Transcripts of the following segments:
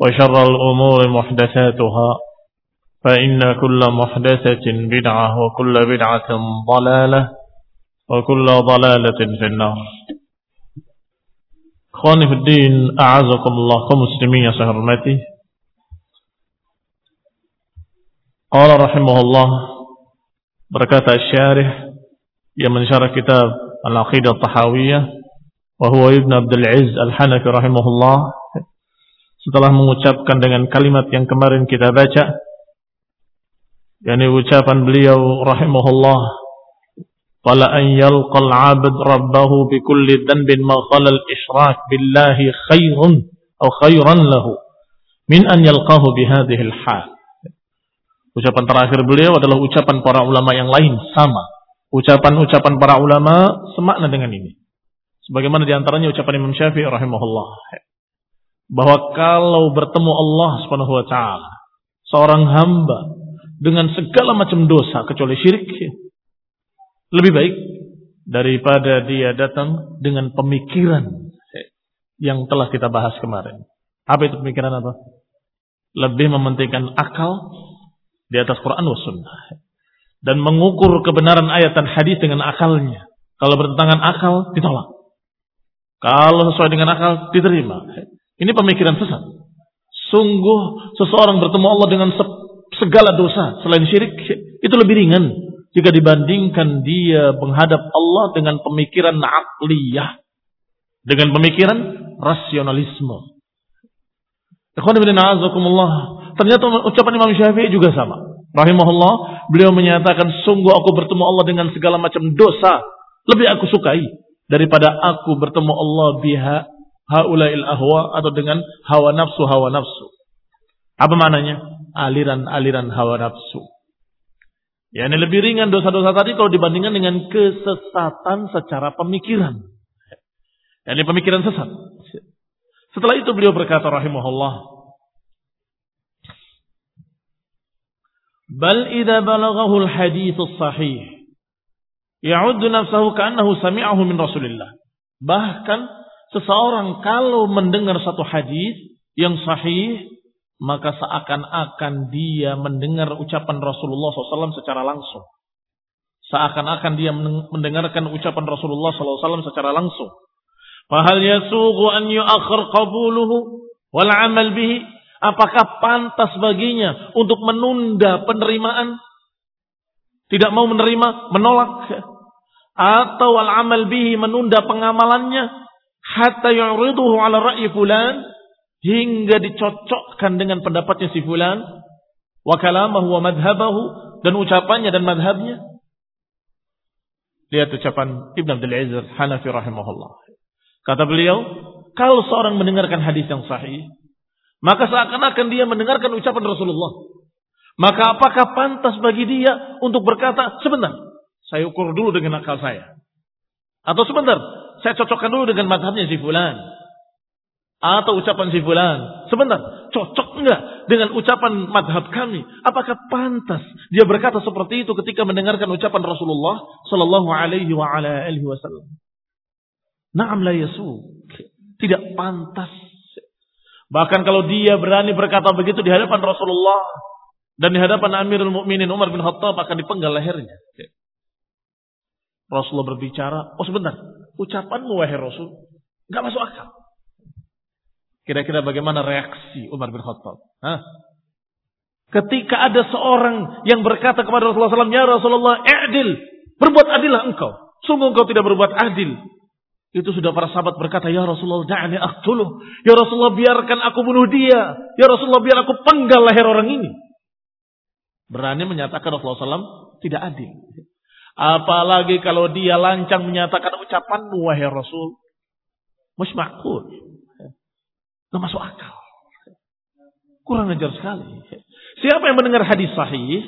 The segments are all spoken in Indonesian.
وشر الأمور محدثاتها فإن كل محدثة بدعة وكل بدعة ضلالة وكل ضلالة في النار. أخواني في الدين أعزكم الله كمسلمين سهرمتي قال رحمه الله بركة الشارح يمن شرح كتاب العقيدة الطحاوية وهو ابن عبد العز الحنفي رحمه الله. Setelah mengucapkan dengan kalimat yang kemarin kita baca yakni ucapan beliau rahimahullah wala an yalqal 'abd rabbahu bi kulli dhanbin ma khala al-ishrak billahi khairun aw khairan lahu min an yalqahu bi hadhihi al-hal. Ucapan terakhir beliau adalah ucapan para ulama yang lain sama. Ucapan-ucapan para ulama semakna dengan ini. Sebagaimana di antaranya ucapan Imam Syafi'i rahimahullah bahwa kalau bertemu Allah Subhanahu wa taala seorang hamba dengan segala macam dosa kecuali syirik lebih baik daripada dia datang dengan pemikiran yang telah kita bahas kemarin. Apa itu pemikiran apa? Lebih mementingkan akal di atas Quran dan Sunnah dan mengukur kebenaran ayat dan hadis dengan akalnya. Kalau bertentangan akal ditolak. Kalau sesuai dengan akal diterima. Ini pemikiran sesat. Sungguh seseorang bertemu Allah dengan segala dosa selain syirik itu lebih ringan jika dibandingkan dia menghadap Allah dengan pemikiran akliyah, dengan pemikiran rasionalisme. Ternyata ucapan Imam Syafi'i juga sama. Rahimahullah, beliau menyatakan sungguh aku bertemu Allah dengan segala macam dosa lebih aku sukai daripada aku bertemu Allah biha haulail ahwa atau dengan hawa nafsu hawa nafsu. Apa maknanya? Aliran-aliran hawa nafsu. Ya, ini lebih ringan dosa-dosa tadi kalau dibandingkan dengan kesesatan secara pemikiran. Ini pemikiran sesat. Setelah itu beliau berkata rahimahullah, Bal idza balaghahu al-hadits sahih ya'uddu nafsahu ka'annahu sami'ahu min Rasulillah. Bahkan seseorang kalau mendengar satu hadis yang sahih maka seakan-akan dia mendengar ucapan Rasulullah SAW secara langsung. Seakan-akan dia mendengarkan ucapan Rasulullah SAW secara langsung. Fahal yasughu an yu'akhir qabuluhu wal amal bihi. Apakah pantas baginya untuk menunda penerimaan? Tidak mau menerima, menolak. Atau al amal bihi menunda pengamalannya. Hatta yu'riduhu ala ra'yi fulan hingga dicocokkan dengan pendapatnya si fulan wa kalamahu wa madhabahu dan ucapannya dan madhabnya lihat ucapan Ibn Abdul Aziz Hanafi rahimahullah kata beliau kalau seorang mendengarkan hadis yang sahih, maka seakan-akan dia mendengarkan ucapan Rasulullah. Maka apakah pantas bagi dia untuk berkata, sebentar, saya ukur dulu dengan akal saya. Atau sebentar, saya cocokkan dulu dengan madhabnya si fulan. Atau ucapan si fulan. Sebentar, cocok enggak dengan ucapan madhab kami? Apakah pantas dia berkata seperti itu ketika mendengarkan ucapan Rasulullah Sallallahu Alaihi wa ala alihi Wasallam? Naam la yasu. Tidak pantas. Bahkan kalau dia berani berkata begitu di hadapan Rasulullah dan di hadapan Amirul Mukminin Umar bin Khattab akan dipenggal lehernya. Rasulullah berbicara, oh sebentar, ucapanmu wahai Rasul, nggak masuk akal. Kira-kira bagaimana reaksi Umar bin Khattab? Hah? Ketika ada seorang yang berkata kepada Rasulullah SAW, Ya Rasulullah, adil, berbuat adillah engkau. Sungguh engkau tidak berbuat adil. Itu sudah para sahabat berkata, Ya Rasulullah, da'ani aktuluh. Ya Rasulullah, biarkan aku bunuh dia. Ya Rasulullah, biar aku penggal leher orang ini. Berani menyatakan Rasulullah SAW tidak adil. Apalagi kalau dia lancang menyatakan ucapanmu wahai Rasul. Musmakul. Gak masuk akal. Kurang ajar sekali. Siapa yang mendengar hadis sahih,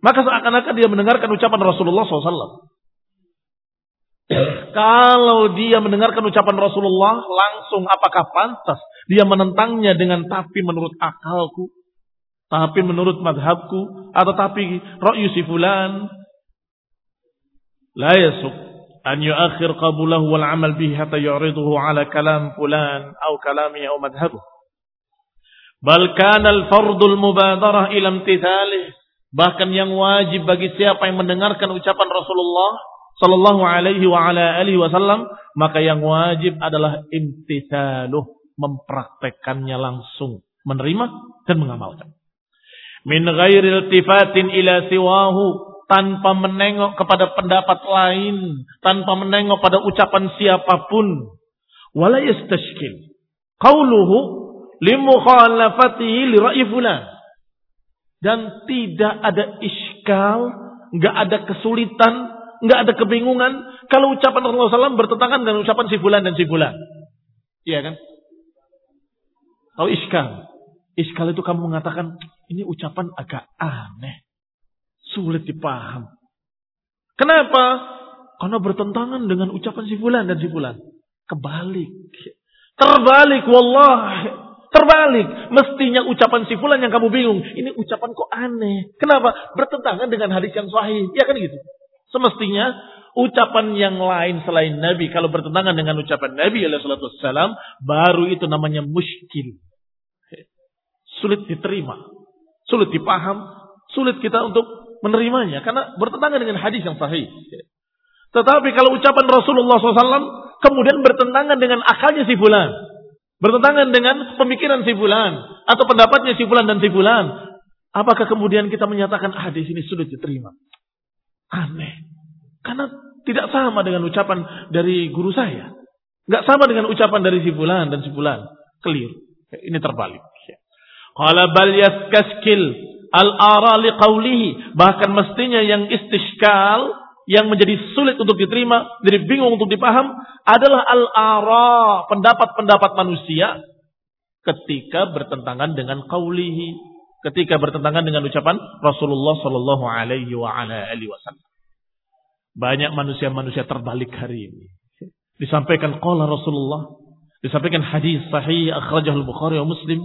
maka seakan-akan dia mendengarkan ucapan Rasulullah SAW. Kalau dia mendengarkan ucapan Rasulullah, langsung apakah pantas dia menentangnya dengan tapi menurut akalku, tapi menurut madhabku, atau tapi fulan, لا يسق أن يؤخر قبوله والعمل به حتى يعرضه على كلام فلان أو كلامه أو مذهبه. بل كان kana المبادرة إلى امتثاله. Bahkan yang wajib bagi siapa yang mendengarkan ucapan Rasulullah sallallahu alaihi wa ala alihi wasallam maka yang wajib adalah imtithaluh mempraktekannya langsung menerima dan mengamalkan. Min ghairi iltifatin ila siwahu tanpa menengok kepada pendapat lain, tanpa menengok pada ucapan siapa pun. Wala yastashkil. Qauluhu limukhalafatihi li. Dan tidak ada iskal, enggak ada kesulitan, enggak ada kebingungan kalau ucapan Rasulullah SAW bertentangan dengan ucapan si fulan dan si fulan. Iya kan? Kalau iskal, iskal itu kamu mengatakan ini ucapan agak aneh sulit dipaham. Kenapa? Karena bertentangan dengan ucapan si fulan dan si fulan. Kebalik. Terbalik, wallah. Terbalik. Mestinya ucapan si fulan yang kamu bingung. Ini ucapan kok aneh. Kenapa? Bertentangan dengan hadis yang sahih. Ya kan gitu. Semestinya ucapan yang lain selain Nabi. Kalau bertentangan dengan ucapan Nabi Wasallam, baru itu namanya muskil. Sulit diterima. Sulit dipaham. Sulit kita untuk menerimanya karena bertentangan dengan hadis yang sahih. Tetapi kalau ucapan Rasulullah SAW kemudian bertentangan dengan akalnya si fulan, bertentangan dengan pemikiran si fulan atau pendapatnya si fulan dan si fulan, apakah kemudian kita menyatakan hadis ini sulit diterima? Aneh. Karena tidak sama dengan ucapan dari guru saya. Nggak sama dengan ucapan dari si fulan dan si fulan. Clear. Ini terbalik. Qala bal yaskaskil al-ara liqaulihi. Bahkan mestinya yang istishkal, yang menjadi sulit untuk diterima, jadi bingung untuk dipaham, adalah al-ara, pendapat-pendapat manusia ketika bertentangan dengan qaulihi, ketika bertentangan dengan ucapan Rasulullah sallallahu alaihi wa ala alihi wasallam. Banyak manusia-manusia terbalik hari ini. Disampaikan qala Rasulullah, disampaikan hadis sahih akhrajahul Bukhari wa Muslim,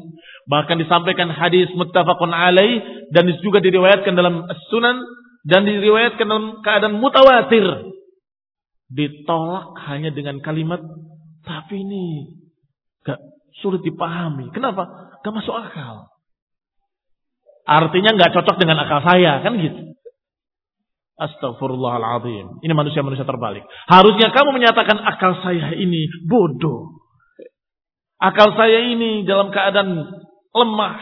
bahkan disampaikan hadis muttafaqun alaih dan juga diriwayatkan dalam Sunan dan diriwayatkan dalam keadaan mutawatir. Ditolak hanya dengan kalimat tapi ini gak sulit dipahami. Kenapa? Gak masuk akal. Artinya gak cocok dengan akal saya, kan gitu. Astagfirullahaladzim. Ini manusia-manusia terbalik. Harusnya kamu menyatakan akal saya ini bodoh. Akal saya ini dalam keadaan lemah.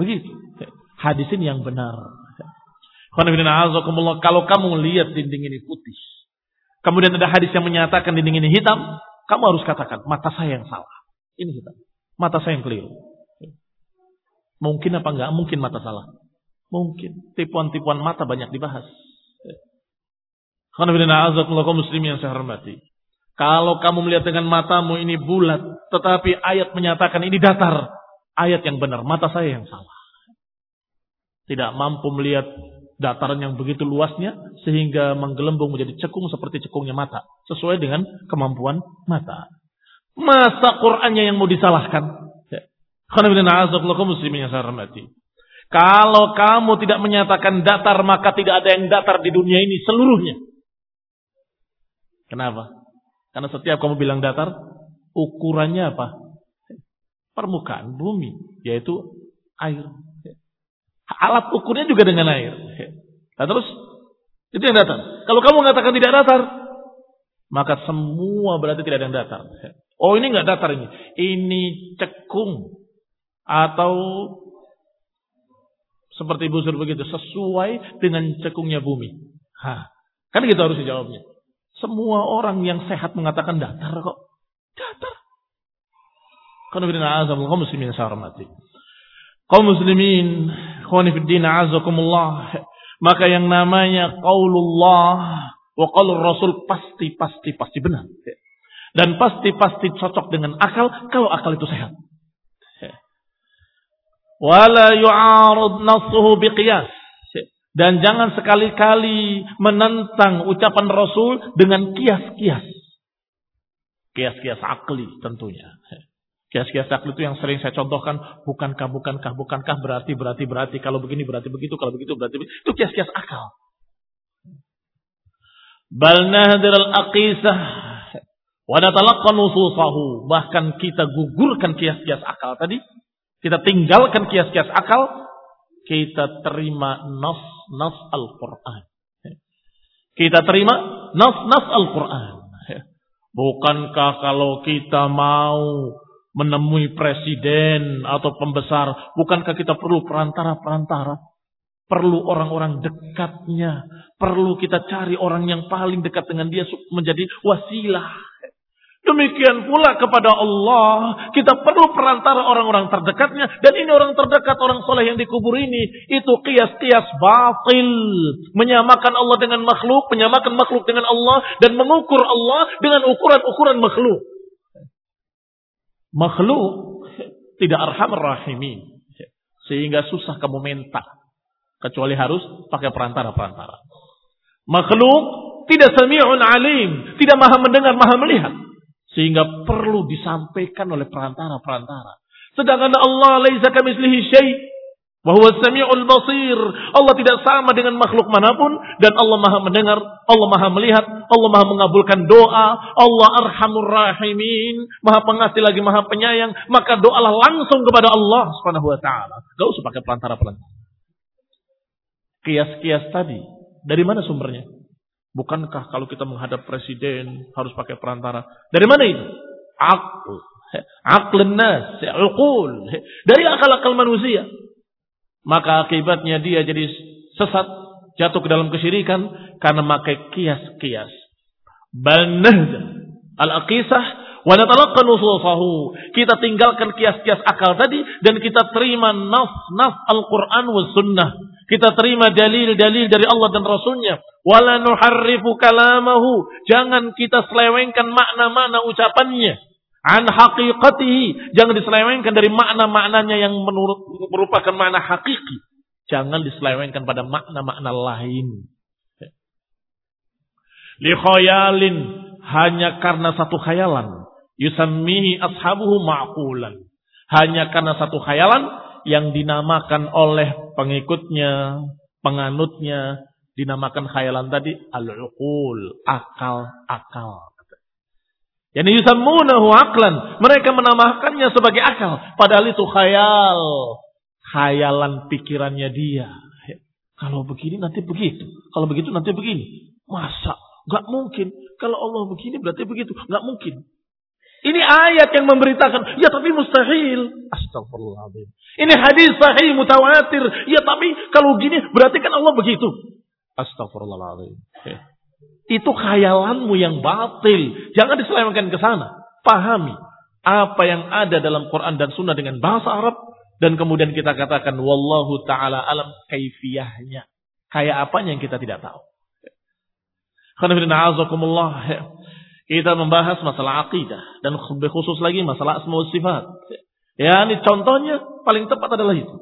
Begitu. Hadis ini yang benar. Kalau kamu melihat dinding ini putih. Kemudian ada hadis yang menyatakan dinding ini hitam. Kamu harus katakan, mata saya yang salah. Ini hitam. Mata saya yang keliru. Mungkin apa enggak? Mungkin mata salah. Mungkin. Tipuan-tipuan mata banyak dibahas. Karena muslim yang saya hormati. Kalau kamu melihat dengan matamu ini bulat, tetapi ayat menyatakan ini datar. Ayat yang benar, mata saya yang salah. Tidak mampu melihat dataran yang begitu luasnya sehingga menggelembung menjadi cekung seperti cekungnya mata. Sesuai dengan kemampuan mata. Masa Qur'annya yang mau disalahkan? hormati. Kalau kamu tidak menyatakan datar, maka tidak ada yang datar di dunia ini seluruhnya. Kenapa? Karena setiap kamu bilang datar, ukurannya apa? Permukaan bumi, yaitu air. Alat ukurnya juga dengan air. Nah terus, itu yang datar. Kalau kamu mengatakan tidak datar, maka semua berarti tidak ada yang datar. Oh ini nggak datar ini. Ini cekung. Atau seperti busur begitu. Sesuai dengan cekungnya bumi. Hah. Kan gitu harus dijawabnya. Semua orang yang sehat mengatakan datar kok. Datar. Karena bina azam kaum muslimin sarmati. Kaum muslimin, khawanifiddin azakumullah. Maka yang namanya qaulullah wa qaulur rasul pasti pasti pasti benar. Dan pasti pasti cocok dengan akal kalau akal itu sehat. Wala yu'arud nasuhu biqiyas. Dan jangan sekali-kali menentang ucapan Rasul dengan kias-kias. Kias-kias akli tentunya. Kias-kias akli itu yang sering saya contohkan. Bukankah, bukankah, bukankah, berarti, berarti, berarti. Kalau begini, berarti begitu. Kalau begitu, berarti begitu. Itu kias-kias akal. Bal nahdir al-aqisah. Wadatalakkan ususahu. Bahkan kita gugurkan kias-kias akal tadi. Kita tinggalkan kias-kias akal. Kita terima nas nas Al-Quran. Kita terima nas-nas Al-Quran. Bukankah kalau kita mau menemui presiden atau pembesar, bukankah kita perlu perantara-perantara? Perlu orang-orang dekatnya. Perlu kita cari orang yang paling dekat dengan dia menjadi wasilah. Demikian pula kepada Allah, kita perlu perantara orang-orang terdekatnya. Dan ini orang terdekat, orang soleh yang dikubur ini. Itu kias-kias batil. Menyamakan Allah dengan makhluk, menyamakan makhluk dengan Allah. Dan mengukur Allah dengan ukuran-ukuran makhluk. Makhluk tidak arham rahimin. Sehingga susah kamu minta. Kecuali harus pakai perantara-perantara. Makhluk tidak sami'un alim. Tidak maha mendengar, maha melihat. Sehingga perlu disampaikan oleh perantara-perantara. Sedangkan Allah laisa kamitslihi syai' wa huwa samiul basir. Allah tidak sama dengan makhluk mana pun dan Allah Maha mendengar, Allah Maha melihat, Allah Maha mengabulkan doa, Allah Arhamur Rahimin, Maha pengasih lagi Maha penyayang, maka doalah langsung kepada Allah Subhanahu wa taala. Enggak usah pakai perantara-perantara. Kias-kias tadi, dari mana sumbernya? Bukankah kalau kita menghadap presiden harus pakai perantara? Dari mana itu? Akal. Akal nas. Dari akal-akal manusia. Maka akibatnya dia jadi sesat, jatuh ke dalam kesyirikan karena memakai kias-kias. Bal al-aqisah wa natalaqqan nususahu. Kita tinggalkan kias-kias akal tadi dan kita terima nas-nas Al-Qur'an was sunnah. Kita terima dalil-dalil dari Allah dan Rasulnya Wala nuharrifu kalamahu. Jangan kita selewengkan makna-makna ucapannya. An haqiqatihi. Jangan diselewengkan dari makna-maknanya yang menurut merupakan makna hakiki. Jangan diselewengkan pada makna-makna lain. Li khayalin. Hanya karena satu khayalan. Yusammihi ashabuhu ma'qulan. Hanya karena satu khayalan yang dinamakan oleh pengikutnya, penganutnya dinamakan khayalan tadi al-uqul, akal-akal. Yani yusammunahu aklan. Mereka menamakannya sebagai akal. Padahal itu khayal. Khayalan pikirannya dia. Kalau begini nanti begitu. Kalau begitu nanti begini. Masa? Gak mungkin. Kalau Allah begini berarti begitu. Gak mungkin. Ini ayat yang memberitakan. Ya tapi mustahil. Astagfirullahaladzim. Ini hadis sahih mutawatir. Ya tapi kalau gini berarti kan Allah begitu. Astagfirullahaladzim. Itu khayalanmu yang batil. Jangan diselewengkan ke sana. Pahami apa yang ada dalam Quran dan Sunnah dengan bahasa Arab dan kemudian kita katakan wallahu taala alam kaifiyahnya. Kayak apanya yang kita tidak tahu. Kita membahas masalah akidah dan lebih khusus lagi masalah asma sifat. Ya, ini contohnya paling tepat adalah itu.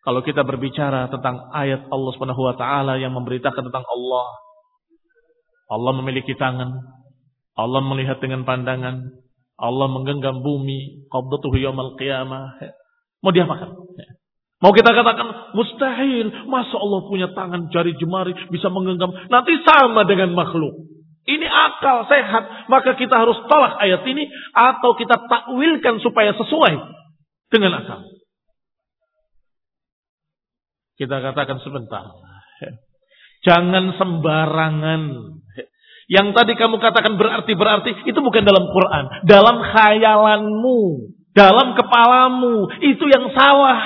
Kalau kita berbicara tentang ayat Allah Subhanahu wa taala yang memberitakan tentang Allah. Allah memiliki tangan. Allah melihat dengan pandangan. Allah menggenggam bumi, qabdatuhu yaumal qiyamah. Mau diapakan? Mau kita katakan mustahil, masa Allah punya tangan jari jemari bisa menggenggam, nanti sama dengan makhluk. Ini akal sehat, maka kita harus tolak ayat ini atau kita takwilkan supaya sesuai dengan akal. Kita katakan sebentar. Jangan sembarangan. Yang tadi kamu katakan berarti-berarti itu bukan dalam Quran, dalam khayalanmu, dalam kepalamu. Itu yang salah.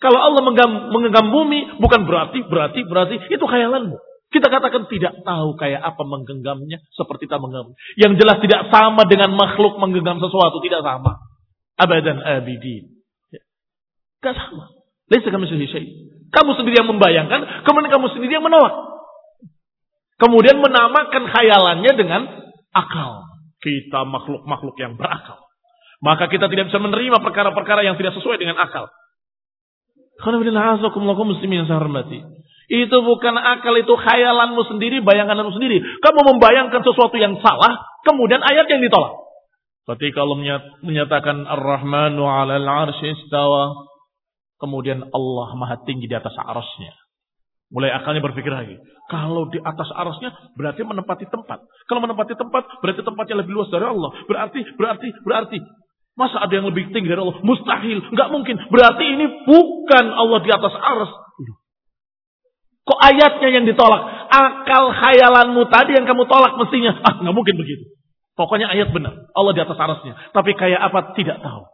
Kalau Allah menggenggam bumi bukan berarti berarti berarti itu khayalanmu. Kita katakan tidak tahu kayak apa menggenggamnya seperti tak menggenggam. Yang jelas tidak sama dengan makhluk menggenggam sesuatu, tidak sama. Abadan abidin. Ya. Gak sama. Laisa kami Kamu sendiri yang membayangkan, kemudian kamu sendiri yang menolak. Kemudian menamakan khayalannya dengan akal. Kita makhluk-makhluk yang berakal. Maka kita tidak bisa menerima perkara-perkara yang tidak sesuai dengan akal. muslimin yang saya hormati. Itu bukan akal, itu khayalanmu sendiri, bayanganmu sendiri. Kamu membayangkan sesuatu yang salah, kemudian ayat yang ditolak. Ketika Allah menyatakan Ar-Rahmanu 'alal 'arsy istawa, kemudian Allah Maha tinggi di atas arasnya. Mulai akalnya berpikir lagi. Kalau di atas arasnya berarti menempati tempat. Kalau menempati tempat berarti tempatnya lebih luas dari Allah. Berarti, berarti, berarti. Masa ada yang lebih tinggi dari Allah? Mustahil. Nggak mungkin. Berarti ini bukan Allah di atas aras. Kok ayatnya yang ditolak? Akal khayalanmu tadi yang kamu tolak mestinya. Ah, nggak mungkin begitu. Pokoknya ayat benar. Allah di atas arasnya. Tapi kayak apa? Tidak tahu.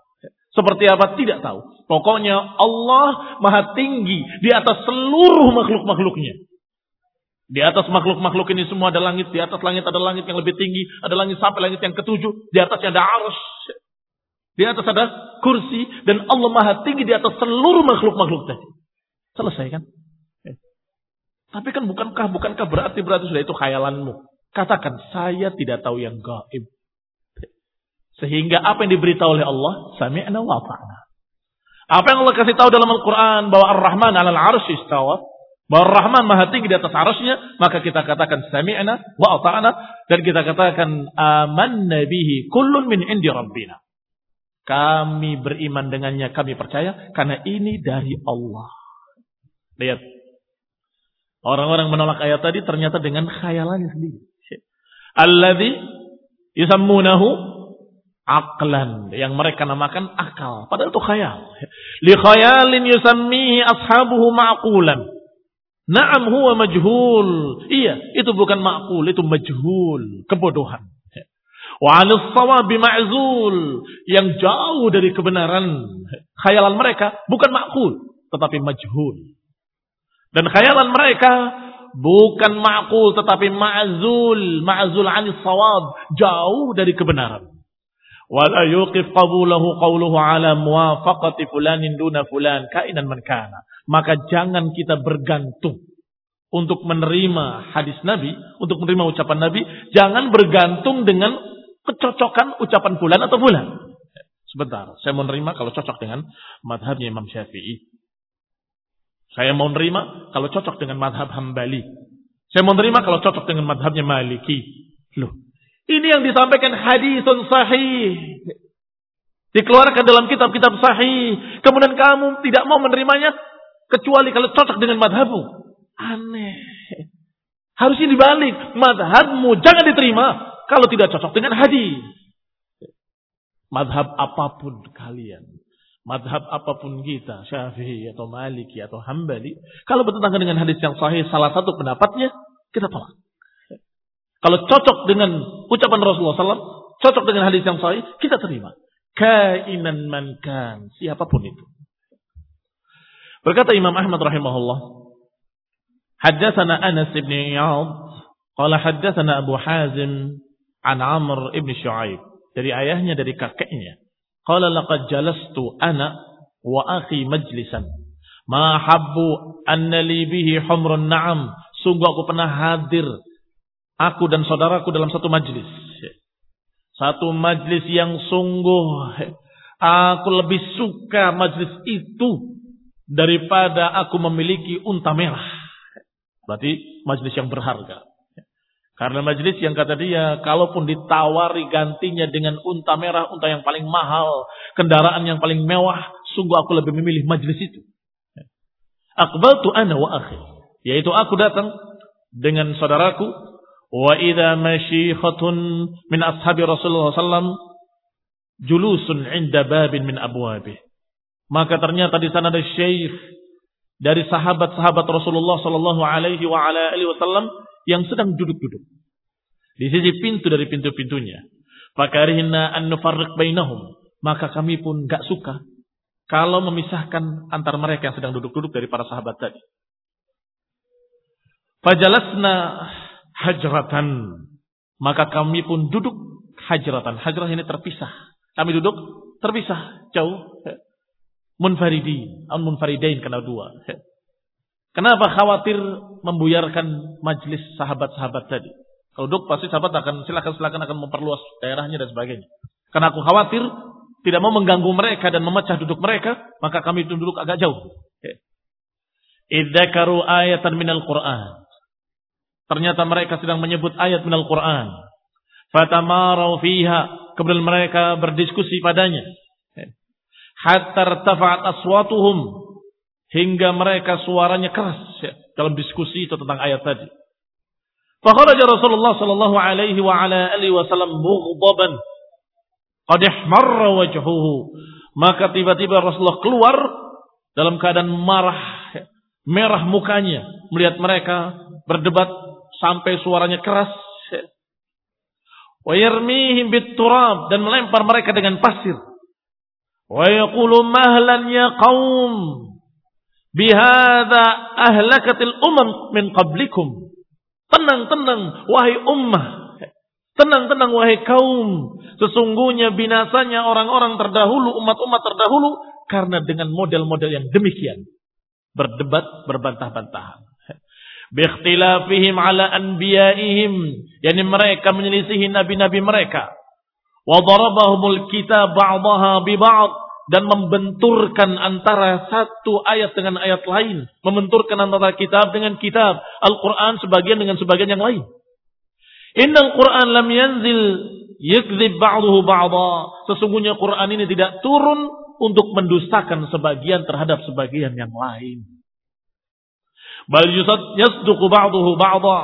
Seperti apa? Tidak tahu. Pokoknya Allah maha tinggi di atas seluruh makhluk-makhluknya. Di atas makhluk-makhluk ini semua ada langit. Di atas langit ada langit yang lebih tinggi. Ada langit sampai langit yang ketujuh. Di atasnya ada arus. Di atas ada kursi. Dan Allah maha tinggi di atas seluruh makhluk-makhluk tadi. Selesai kan? Tapi kan bukankah bukankah berarti berarti sudah itu khayalanmu. Katakan saya tidak tahu yang gaib. Sehingga apa yang diberitahu oleh Allah, sami'na wa ta'na. Apa yang Allah kasih tahu dalam Al-Quran bahwa Ar-Rahman alal arsh istawa, bahwa Ar-Rahman maha tinggi di atas arusnya, maka kita katakan sami'na wa ta'na dan kita katakan aman nabihi kullun min indi rabbina. Kami beriman dengannya, kami percaya karena ini dari Allah. Lihat Orang-orang menolak ayat tadi ternyata dengan khayalannya sendiri. Alladhi yusammunahu aklan yang mereka namakan akal. Padahal itu khayal. Li khayalin yusammihi ashabuhu ma'qulan. Na'am huwa majhul. Iya itu bukan ma'qul itu majhul. Kebodohan. Wa sawabi ma'zul. Yang jauh dari kebenaran. Khayalan mereka bukan ma'qul tetapi majhul dan khayalan mereka bukan ma'kul tetapi ma'zul, ma'zul anis sawab, jauh dari kebenaran. Wala yuqif qabulahu qawluhu ala muwafaqati fulanin duna fulan kainan man kana. Maka jangan kita bergantung untuk menerima hadis Nabi, untuk menerima ucapan Nabi, jangan bergantung dengan kecocokan ucapan fulan atau fulan. Sebentar, saya menerima kalau cocok dengan madhabnya Imam Syafi'i. Saya mau nerima kalau cocok dengan madhab hambali. Saya mau nerima kalau cocok dengan madhabnya maliki. Loh, ini yang disampaikan hadisun sahih. Dikeluarkan dalam kitab-kitab sahih. Kemudian kamu tidak mau menerimanya kecuali kalau cocok dengan madhabmu. Aneh. Harusnya dibalik. Madhabmu jangan diterima kalau tidak cocok dengan hadis. Madhab apa pun kalian madhab apa pun kita, syafi'i atau maliki atau hambali, kalau bertentangan dengan hadis yang sahih, salah satu pendapatnya, kita tolak. Kalau cocok dengan ucapan Rasulullah SAW, cocok dengan hadis yang sahih, kita terima. Kainan mankan, siapa pun itu. Berkata Imam Ahmad rahimahullah, Haddatsana Anas ibn Iyad, qala haddatsana Abu Hazim an Amr ibn Shu'aib. Dari ayahnya, dari kakeknya. Qala laqad jalastu ana wa akhi majlisan. Ma habbu anna li bihi humrun na'am. Sungguh aku pernah hadir aku dan saudaraku dalam satu majlis. Satu majlis yang sungguh aku lebih suka majlis itu daripada aku memiliki unta merah. Berarti majlis yang berharga. Karena majlis yang kata dia, kalaupun ditawari gantinya dengan unta merah, unta yang paling mahal, kendaraan yang paling mewah, sungguh aku lebih memilih majlis itu. Akbal tu ana wa akhi. Yaitu aku datang dengan saudaraku. Wa idha masyikhatun min ashabi Rasulullah SAW julusun inda babin min abwabih. Maka ternyata di sana ada syekh dari sahabat-sahabat Rasulullah sallallahu alaihi wasallam yang sedang duduk-duduk di sisi pintu dari pintu-pintunya. Fakarihna an nufarriq bainahum. Maka kami pun gak suka kalau memisahkan antara mereka yang sedang duduk-duduk dari para sahabat tadi. Fajalasna hajratan. Maka kami pun duduk hajratan. Hajrah ini terpisah. Kami duduk terpisah, jauh. Munfaridi, al munfaridain kena dua. Kenapa khawatir membuyarkan majlis sahabat-sahabat tadi? Kalau duduk pasti sahabat akan silakan silakan akan memperluas daerahnya dan sebagainya. Karena aku khawatir tidak mau mengganggu mereka dan memecah duduk mereka, maka kami duduk agak jauh. Idzakaru ayatan minal Qur'an. Ternyata mereka sedang menyebut ayat minal Qur'an. Fatamarau fiha. Kemudian mereka berdiskusi padanya. Hatta rtafa'at aswatuhum. Hingga mereka suaranya keras. Dalam diskusi itu tentang ayat tadi. Fakharaja Rasulullah sallallahu alaihi wa ala alihi wasallam mughdaban. Qad ihmarra wajhuhu. Maka tiba-tiba Rasulullah keluar dalam keadaan marah, merah mukanya melihat mereka berdebat sampai suaranya keras. Wa yarmihim bit-turab dan melempar mereka dengan pasir. Wa yaqulu mahlan ya qaum bihadza ahlakatil umam min qablikum Tenang, tenang, wahai ummah. Tenang, tenang, wahai kaum. Sesungguhnya binasanya orang-orang terdahulu, umat-umat terdahulu, karena dengan model-model yang demikian. Berdebat, berbantah-bantahan. Bikhtilafihim ala anbiyaihim. Yani mereka menyelisihi nabi-nabi mereka. Wadarabahumul kitab ba'daha bi ba'd dan membenturkan antara satu ayat dengan ayat lain, membenturkan antara kitab dengan kitab, Al-Qur'an sebagian dengan sebagian yang lain. Innal Qur'an lam yanzil yakdzib ba'dahu ba'dha. Sesungguhnya Quran ini tidak turun untuk mendustakan sebagian terhadap sebagian yang lain. Bal yasduqu ba'dahu ba'dha.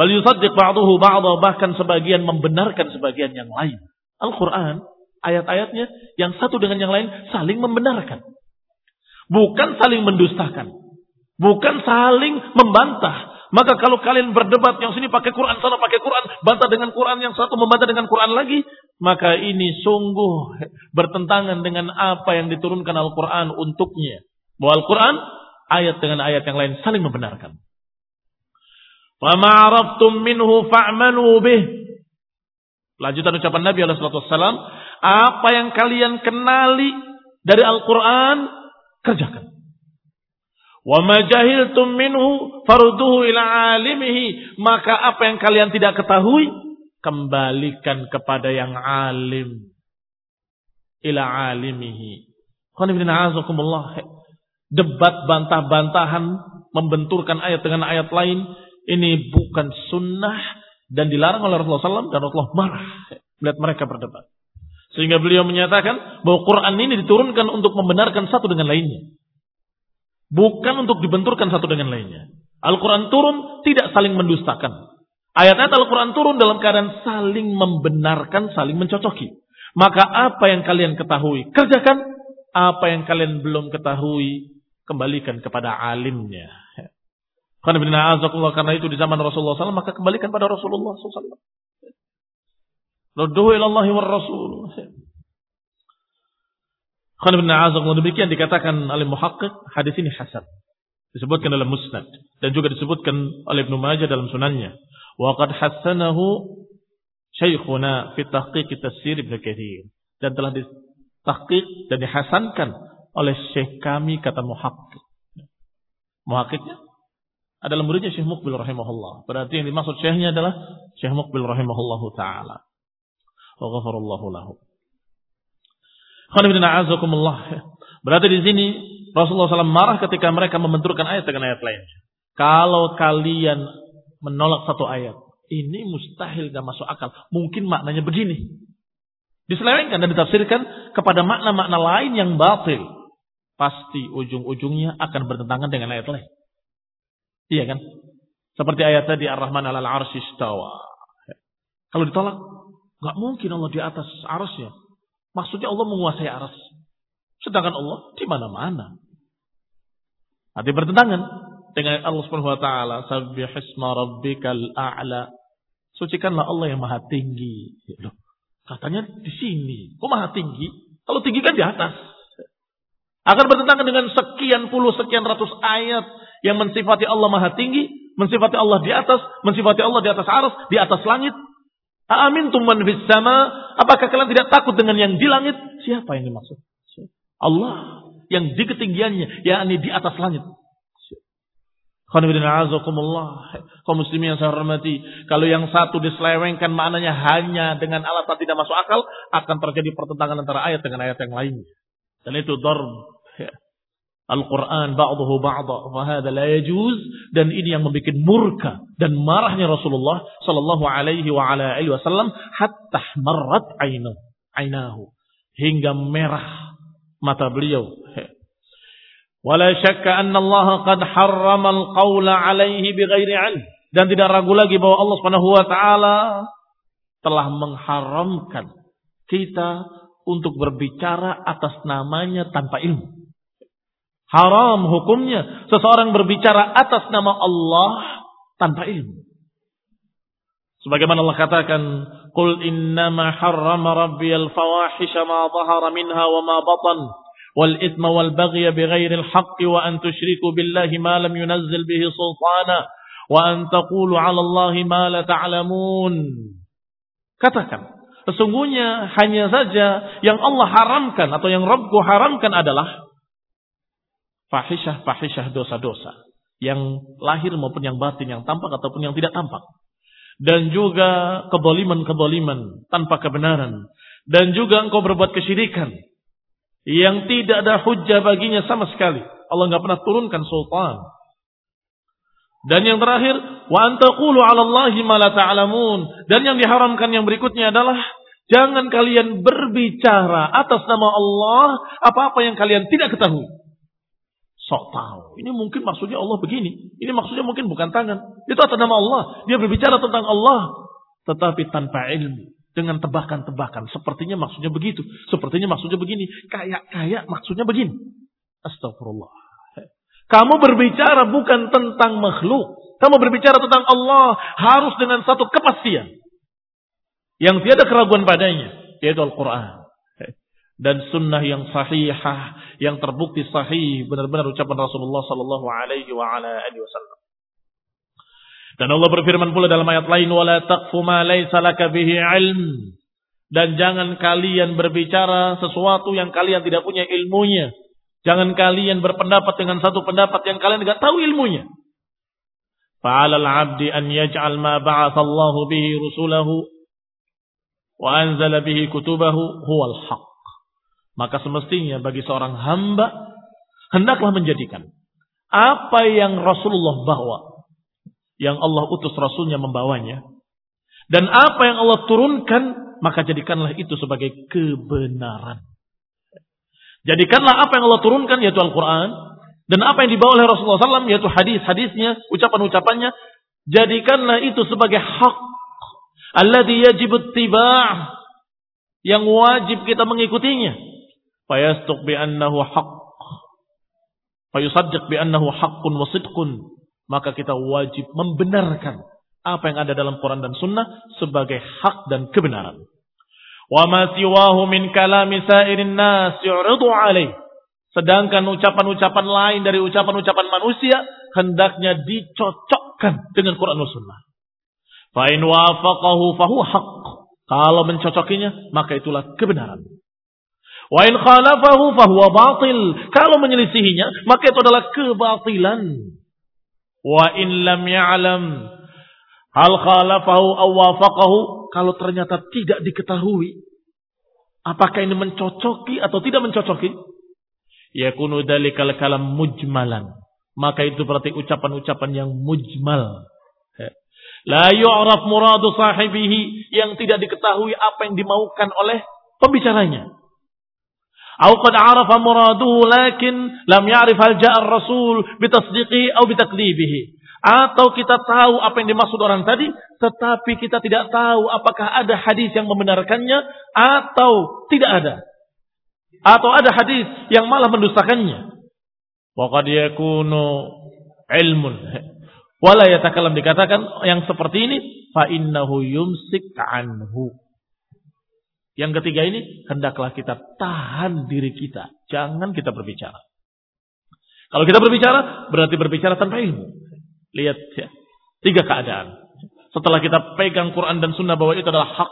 Bal yusaddiq ba'dahu ba'dha bahkan sebagian membenarkan sebagian yang lain. Al-Qur'an ayat-ayatnya yang satu dengan yang lain saling membenarkan. Bukan saling mendustakan. Bukan saling membantah. Maka kalau kalian berdebat yang sini pakai Quran, sana pakai Quran, bantah dengan Quran, yang satu membantah dengan Quran lagi, maka ini sungguh bertentangan dengan apa yang diturunkan Al-Quran untuknya. Bahwa Al-Quran, ayat dengan ayat yang lain saling membenarkan. فَمَا minhu fa'manu bih. Lanjutan ucapan Nabi SAW, apa yang kalian kenali dari Al-Quran, kerjakan. Wa majahiltum minhu farduhu ila alimihi. Maka apa yang kalian tidak ketahui, kembalikan kepada yang alim. Ila alimihi. Debat bantah-bantahan, membenturkan ayat dengan ayat lain, ini bukan sunnah dan dilarang oleh Rasulullah SAW dan Rasulullah marah melihat mereka berdebat. Sehingga beliau menyatakan bahwa Quran ini diturunkan untuk membenarkan satu dengan lainnya. Bukan untuk dibenturkan satu dengan lainnya. Al-Quran turun tidak saling mendustakan. Ayat-ayat Al-Quran turun dalam keadaan saling membenarkan, saling mencocoki. Maka apa yang kalian ketahui, kerjakan. Apa yang kalian belum ketahui, kembalikan kepada alimnya. Karena itu di zaman Rasulullah SAW, maka kembalikan pada Rasulullah SAW. Rudduhu ilallahi wa rasul. Khan bin demikian dikatakan oleh muhakkik hadis ini hasan. Disebutkan dalam musnad dan juga disebutkan oleh Ibnu Majah dalam sunannya. Wa qad hasanahu syaikhuna fi tahqiq tafsir Ibnu Katsir dan telah ditahqiq dan dihasankan oleh syekh kami kata muhakkik. Muhakkiknya adalah muridnya Syekh Mukbil rahimahullah. Berarti yang dimaksud syekhnya adalah Syekh Mukbil rahimahullahu taala. Wa ghafarallahu lahu. Berarti di sini Rasulullah SAW marah ketika mereka membenturkan ayat dengan ayat lain. Kalau kalian menolak satu ayat, ini mustahil gak masuk akal. Mungkin maknanya begini. Diselewengkan dan ditafsirkan kepada makna-makna lain yang batil. Pasti ujung-ujungnya akan bertentangan dengan ayat lain. Iya kan? Seperti ayat tadi Ar-Rahman arsy Kalau ditolak, nggak mungkin Allah di atas arasnya. Maksudnya Allah menguasai aras. Sedangkan Allah di mana-mana. Nanti bertentangan dengan Allah Subhanahu wa taala, "Sabbihisma rabbikal a'la." Sucikanlah Allah yang maha tinggi. Loh, katanya di sini. Kok maha tinggi? Kalau tinggi kan di atas. Akan bertentangan dengan sekian puluh, sekian ratus ayat yang mensifati Allah maha tinggi, mensifati Allah di atas, mensifati Allah di atas aras, di atas langit. Amin tuman fis sama. Apakah kalian tidak takut dengan yang di langit? Siapa yang dimaksud? Allah yang di ketinggiannya, yakni di atas langit. Kaum muslimin yang saya hormati. Kalau yang satu diselewengkan maknanya hanya dengan alasan tidak masuk akal. Akan terjadi pertentangan antara ayat dengan ayat yang lainnya. Dan itu darb. Al-Quran ba'duhu ba'da. Fahada la yajuz. Dan ini yang membuat murka. Dan marahnya Rasulullah Sallallahu alaihi wa ala alihi wasallam. Hatta marrat ainahu. Hingga merah mata beliau. Wala syakka anna Allah qad harrama al-qawla alaihi bighairi ilm. Dan tidak ragu lagi bahwa Allah Subhanahu wa taala telah mengharamkan kita untuk berbicara atas namanya tanpa ilmu. Haram hukumnya seseorang berbicara atas nama Allah tanpa ilmu. Sebagaimana Allah katakan, "Qul innama harrama rabbiyal fawahisha ma dhahara minha wa ma batan wal itsma wal baghya bighairil haqqi wa an tusyriku billahi ma lam yunazzil bihi sultana wa an taqulu 'ala Allahi ma la ta'lamun." Katakan, sesungguhnya hanya saja yang Allah haramkan atau yang Rabbku haramkan adalah fahisyah-fahisyah dosa-dosa yang lahir maupun yang batin yang tampak ataupun yang tidak tampak dan juga keboliman-keboliman tanpa kebenaran dan juga engkau berbuat kesyirikan yang tidak ada hujah baginya sama sekali. Allah nggak pernah turunkan sultan. Dan yang terakhir, wa antaqulu 'ala. Dan yang diharamkan yang berikutnya adalah jangan kalian berbicara atas nama Allah apa-apa yang kalian tidak ketahui. Sok tahu. Ini mungkin maksudnya Allah begini. Ini maksudnya mungkin bukan tangan. Itu atas nama Allah. Dia berbicara tentang Allah. Tetapi tanpa ilmu dengan tebakan-tebakan. Sepertinya maksudnya begitu. Sepertinya maksudnya begini. Kayak-kayak maksudnya begini. Astagfirullah. Kamu berbicara bukan tentang makhluk. Kamu berbicara tentang Allah. Harus dengan satu kepastian. Yang tiada keraguan padanya. Yaitu Al-Quran. Dan sunnah yang sahihah. Yang terbukti sahih. Benar-benar ucapan Rasulullah Sallallahu Alaihi Wasallam. Dan Allah berfirman pula dalam ayat lain wala taqfu ma laisa laka bihi ilm. Dan jangan kalian berbicara sesuatu yang kalian tidak punya ilmunya. Jangan kalian berpendapat dengan satu pendapat yang kalian tidak tahu ilmunya. Fa'ala al-'abdi an yaj'al ma ba'atha Allah bihi rusulahu wa anzala bihi kutubahu huwal haq. Maka semestinya bagi seorang hamba hendaklah menjadikan apa yang Rasulullah bawa yang Allah utus Rasulnya membawanya. Dan apa yang Allah turunkan, maka jadikanlah itu sebagai kebenaran. Jadikanlah apa yang Allah turunkan, yaitu Al-Quran. Dan apa yang dibawa oleh Rasulullah SAW, yaitu hadis-hadisnya, ucapan-ucapannya. Jadikanlah itu sebagai hak. Alladhi yajib tibah. Yang wajib kita mengikutinya. Fayastuq bi'annahu haq. Fayusaddiq bi'annahu haqqun wa sidqun maka kita wajib membenarkan apa yang ada dalam Quran dan Sunnah sebagai hak dan kebenaran. Wa ma siwahu min kalami sairin nas yu'ridu alaih. Sedangkan ucapan-ucapan lain dari ucapan-ucapan manusia hendaknya dicocokkan dengan Quran dan Sunnah. Fa in wafaqahu fahuwa haq. Kalau mencocokinya maka itulah kebenaran. Wa in khalafahu fahuwa batil. Kalau menyelisihinya maka itu adalah kebatilan. Wa in lam ya'lam hal khalafahu aw wafaqahu kalau ternyata tidak diketahui apakah ini mencocoki atau tidak mencocoki, yakunu dalikal kalam mujmalan. Maka itu berarti ucapan-ucapan yang mujmal. La yu'raf muradu sahibihi yang tidak diketahui apa yang dimaukan oleh pembicaranya. Au qad arafa muraduhu lakin lam ya'rif hal ja'a ar-rasul bitasdiqi au bitakdzibihi. Atau kita tahu apa yang dimaksud orang tadi, tetapi kita tidak tahu apakah ada hadis yang membenarkannya atau tidak ada. Atau ada hadis yang malah mendustakannya. Waqad yakunu ilmun. Wala yatakalam dikatakan yang seperti ini fa innahu yumsik anhu. Yang ketiga ini hendaklah kita tahan diri kita, jangan kita berbicara. Kalau kita berbicara berarti berbicara tanpa ilmu. Lihat ya. Tiga keadaan. Setelah kita pegang Quran dan Sunnah bahwa itu adalah hak.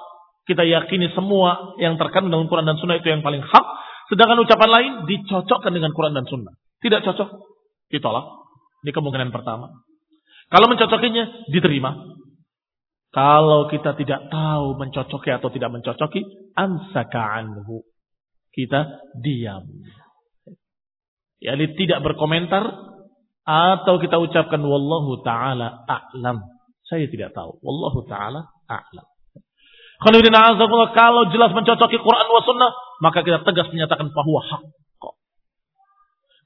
Kita yakini semua yang terkandung dalam Quran dan Sunnah itu yang paling hak. Sedangkan ucapan lain dicocokkan dengan Quran dan Sunnah. Tidak cocok, ditolak. Ini kemungkinan pertama. Kalau mencocokinya, diterima. Kalau kita tidak tahu mencocoki atau tidak mencocoki, ansaka anhu. Kita diam. Yani tidak berkomentar atau kita ucapkan wallahu taala a'lam. Saya tidak tahu. Wallahu taala a'lam. Kalau jelas mencocoki Quran wa sunnah, maka kita tegas menyatakan bahwa hak.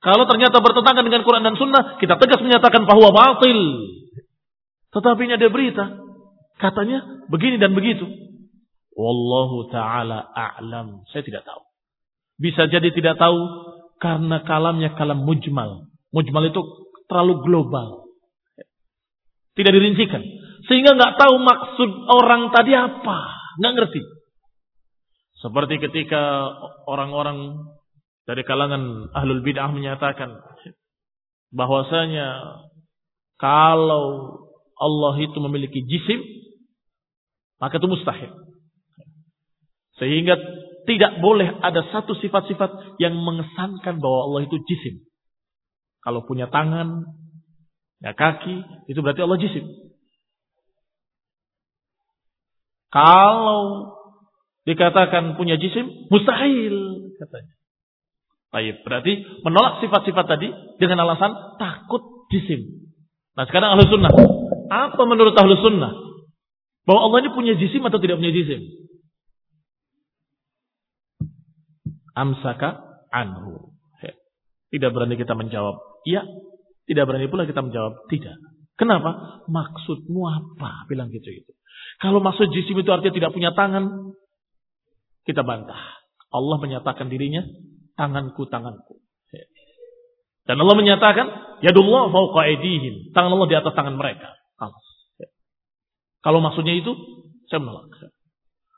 Kalau ternyata bertentangan dengan Quran dan sunnah, kita tegas menyatakan bahwa batil. Tetapi ini ada berita. Katanya begini dan begitu. Wallahu ta'ala a'lam. Saya tidak tahu. Bisa jadi tidak tahu karena kalamnya kalam mujmal. Mujmal itu terlalu global. Tidak dirincikan. Sehingga nggak tahu maksud orang tadi apa. Nggak ngerti. Seperti ketika orang-orang dari kalangan ahlul bid'ah menyatakan bahwasanya kalau Allah itu memiliki jisim maka itu mustahil. Sehingga tidak boleh ada satu sifat-sifat yang mengesankan bahwa Allah itu jisim. Kalau punya tangan, ya kaki, itu berarti Allah jisim. Kalau dikatakan punya jisim, mustahil katanya. Baik, berarti menolak sifat-sifat tadi dengan alasan takut jisim. Nah sekarang ahlu sunnah. Apa menurut ahlu sunnah? Bahwa Allah ini punya jisim atau tidak punya jisim? Amsaka anhu. Tidak berani kita menjawab Iya, tidak berani pula kita menjawab tidak. Kenapa? Maksudmu apa? Bilang gitu itu. Kalau maksud jisim itu artinya tidak punya tangan, kita bantah. Allah menyatakan dirinya tanganku tanganku. Dan Allah menyatakan yadullah fauqa aydihim. Tangan Allah di atas tangan mereka. Kalau maksudnya itu saya menolak.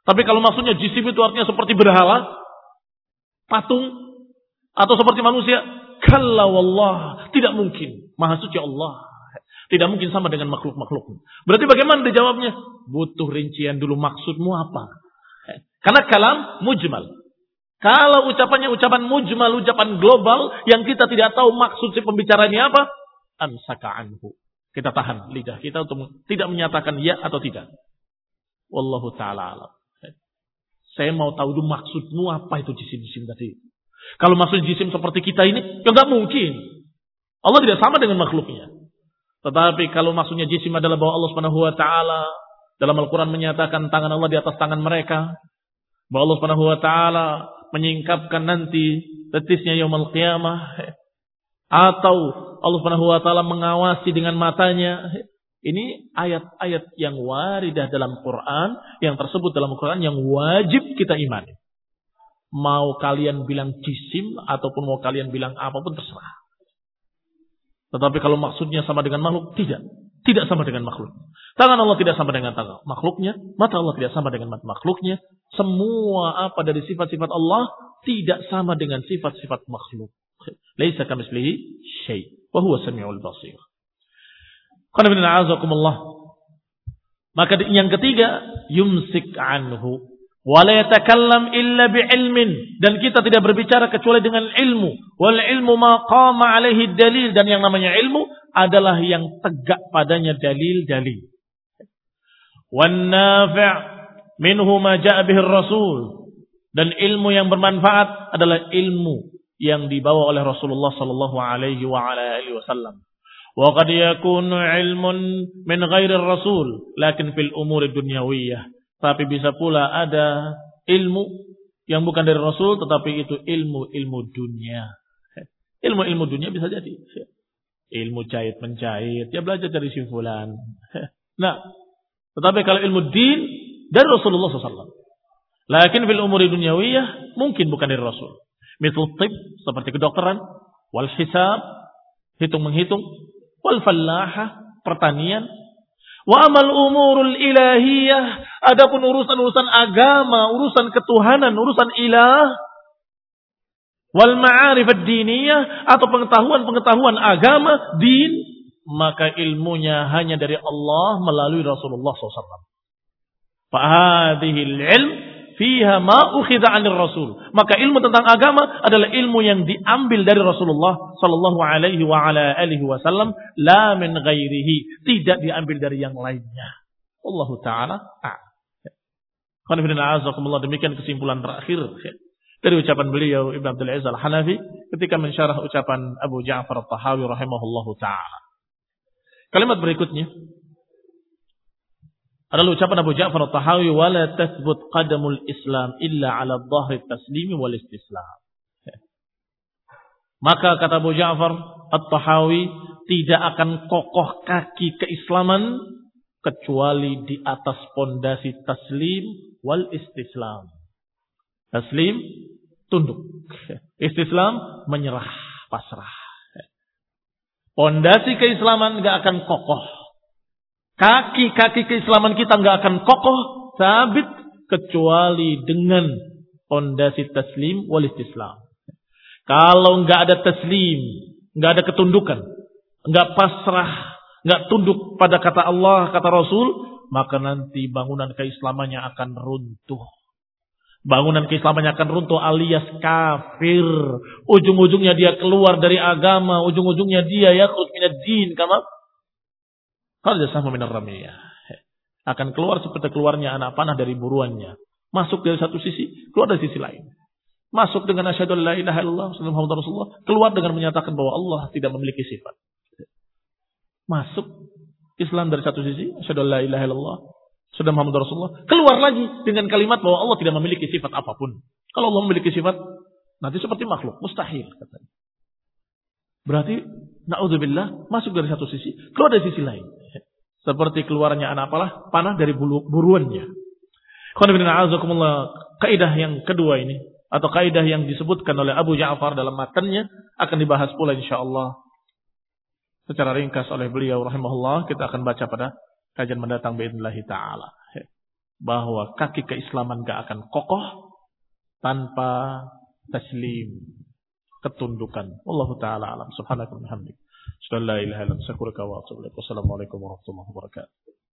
Tapi kalau maksudnya jisim itu artinya seperti berhala, patung atau seperti manusia, Kalla wallah. Tidak mungkin. Maha suci Allah. Tidak mungkin sama dengan makhluk-makhluk. Berarti bagaimana dijawabnya? Butuh rincian dulu maksudmu apa? Karena kalam mujmal. Kalau ucapannya ucapan mujmal, ucapan global yang kita tidak tahu maksud si pembicaranya apa, ansaka anhu. Kita tahan lidah kita untuk tidak menyatakan ya atau tidak. Wallahu taala alam. Saya mau tahu dulu maksudmu apa itu jisim-jisim tadi. Kalau maksud jisim seperti kita ini, ya nggak mungkin. Allah tidak sama dengan makhluknya. Tetapi kalau maksudnya jisim adalah bahwa Allah Subhanahu wa taala dalam Al-Qur'an menyatakan tangan Allah di atas tangan mereka, bahwa Allah Subhanahu wa taala menyingkapkan nanti betisnya yaumul qiyamah atau Allah Subhanahu wa taala mengawasi dengan matanya. Ini ayat-ayat yang waridah dalam Quran, yang tersebut dalam Quran yang wajib kita imani. Mau kalian bilang jisim ataupun mau kalian bilang apa pun terserah. Tetapi kalau maksudnya sama dengan makhluk, tidak. Tidak sama dengan makhluk. Tangan Allah tidak sama dengan tangan makhluknya. Mata Allah tidak sama dengan mata makhluknya. Semua apa dari sifat-sifat Allah tidak sama dengan sifat-sifat makhluk. Laisa kamislihi syai. Wahuwa sami'ul basir. Maka yang ketiga, yumsik anhu. Wala yatakallam illa bi'ilmin. Dan kita tidak berbicara kecuali dengan ilmu. Wal ilmu maqama alaihi dalil. Dan yang namanya ilmu adalah yang tegak padanya dalil-dalil. Wan nafi' minhu ma ja'a bihi rasul dan ilmu yang bermanfaat adalah ilmu yang dibawa oleh Rasulullah sallallahu alaihi wa ala alihi wasallam. Wa qad yakunu ilmun min ghairi rasul lakin fil umur dunyawiyah. Tapi bisa pula ada ilmu yang bukan dari Rasul tetapi itu ilmu-ilmu dunia. Ilmu-ilmu dunia bisa jadi. Ilmu jahit menjahit, ya belajar dari si fulan. Nah, tetapi kalau ilmu din dari Rasulullah SAW. Lakin fil umuri dunyawiyah mungkin bukan dari Rasul. Misal tib seperti kedokteran, wal hisab, hitung menghitung, wal fallaha, pertanian, wa amal umurul ilahiyah, adapun urusan-urusan agama, urusan ketuhanan, urusan ilah, wal ma'arif ad-diniyah atau pengetahuan-pengetahuan agama, din, maka ilmunya hanya dari Allah melalui Rasulullah SAW. Fahadihil ilm fiha ma ukhidha 'anil rasul. Maka ilmu tentang agama adalah ilmu yang diambil dari Rasulullah sallallahu alaihi wa ala alihi wasallam la min ghairihi, tidak diambil dari yang lainnya. Allah taala a'lam. demikian kesimpulan terakhir dari ucapan beliau Ibn Abdul Aziz Al-Hanafi ketika mensyarah ucapan Abu Ja'far At-Tahawi rahimahullahu taala. Kalimat berikutnya adalah ucapan Abu Ja'far At-Tahawi wala tathbut qadamul Islam illa 'ala dhahri taslimi wal istislam. Maka kata Abu Ja'far At-Tahawi tidak akan kokoh kaki keislaman kecuali di atas pondasi taslim wal istislam. Taslim tunduk. Istislam menyerah, pasrah. Pondasi keislaman gak akan kokoh Kaki-kaki keislaman kita nggak akan kokoh, sabit kecuali dengan pondasi taslim wal istislam. Kalau nggak ada taslim, nggak ada ketundukan, nggak pasrah, nggak tunduk pada kata Allah, kata Rasul, maka nanti bangunan keislamannya akan runtuh. Bangunan keislamannya akan runtuh alias kafir. Ujung-ujungnya dia keluar dari agama. Ujung-ujungnya dia ya minad din. Kama Minar ramiyah. Akan keluar seperti keluarnya anak panah dari buruannya. Masuk dari satu sisi, keluar dari sisi lain. Masuk dengan asyhadu la ilaha illallah Muhammad Rasulullah, keluar dengan menyatakan bahwa Allah tidak memiliki sifat. Masuk Islam dari satu sisi, asyhadu la ilaha illallah sudah Muhammad Rasulullah, keluar lagi dengan kalimat bahwa Allah tidak memiliki sifat apa pun. Kalau Allah memiliki sifat, nanti seperti makhluk, mustahil katanya. Berarti naudzubillah masuk dari satu sisi, keluar dari sisi lain. Seperti keluarnya anak apalah panah dari bulu, buruannya. Kaidah yang kedua ini atau kaidah yang disebutkan oleh Abu Ja'far dalam matanya akan dibahas pula insyaallah secara ringkas oleh beliau rahimahullah kita akan baca pada kajian mendatang باذنillah taala bahwa kaki keislaman gak akan kokoh tanpa taslim ketundukan. Allah taala alam. Subhanahu wa ta'ala. Wassalamualaikum warahmatullahi wabarakatuh.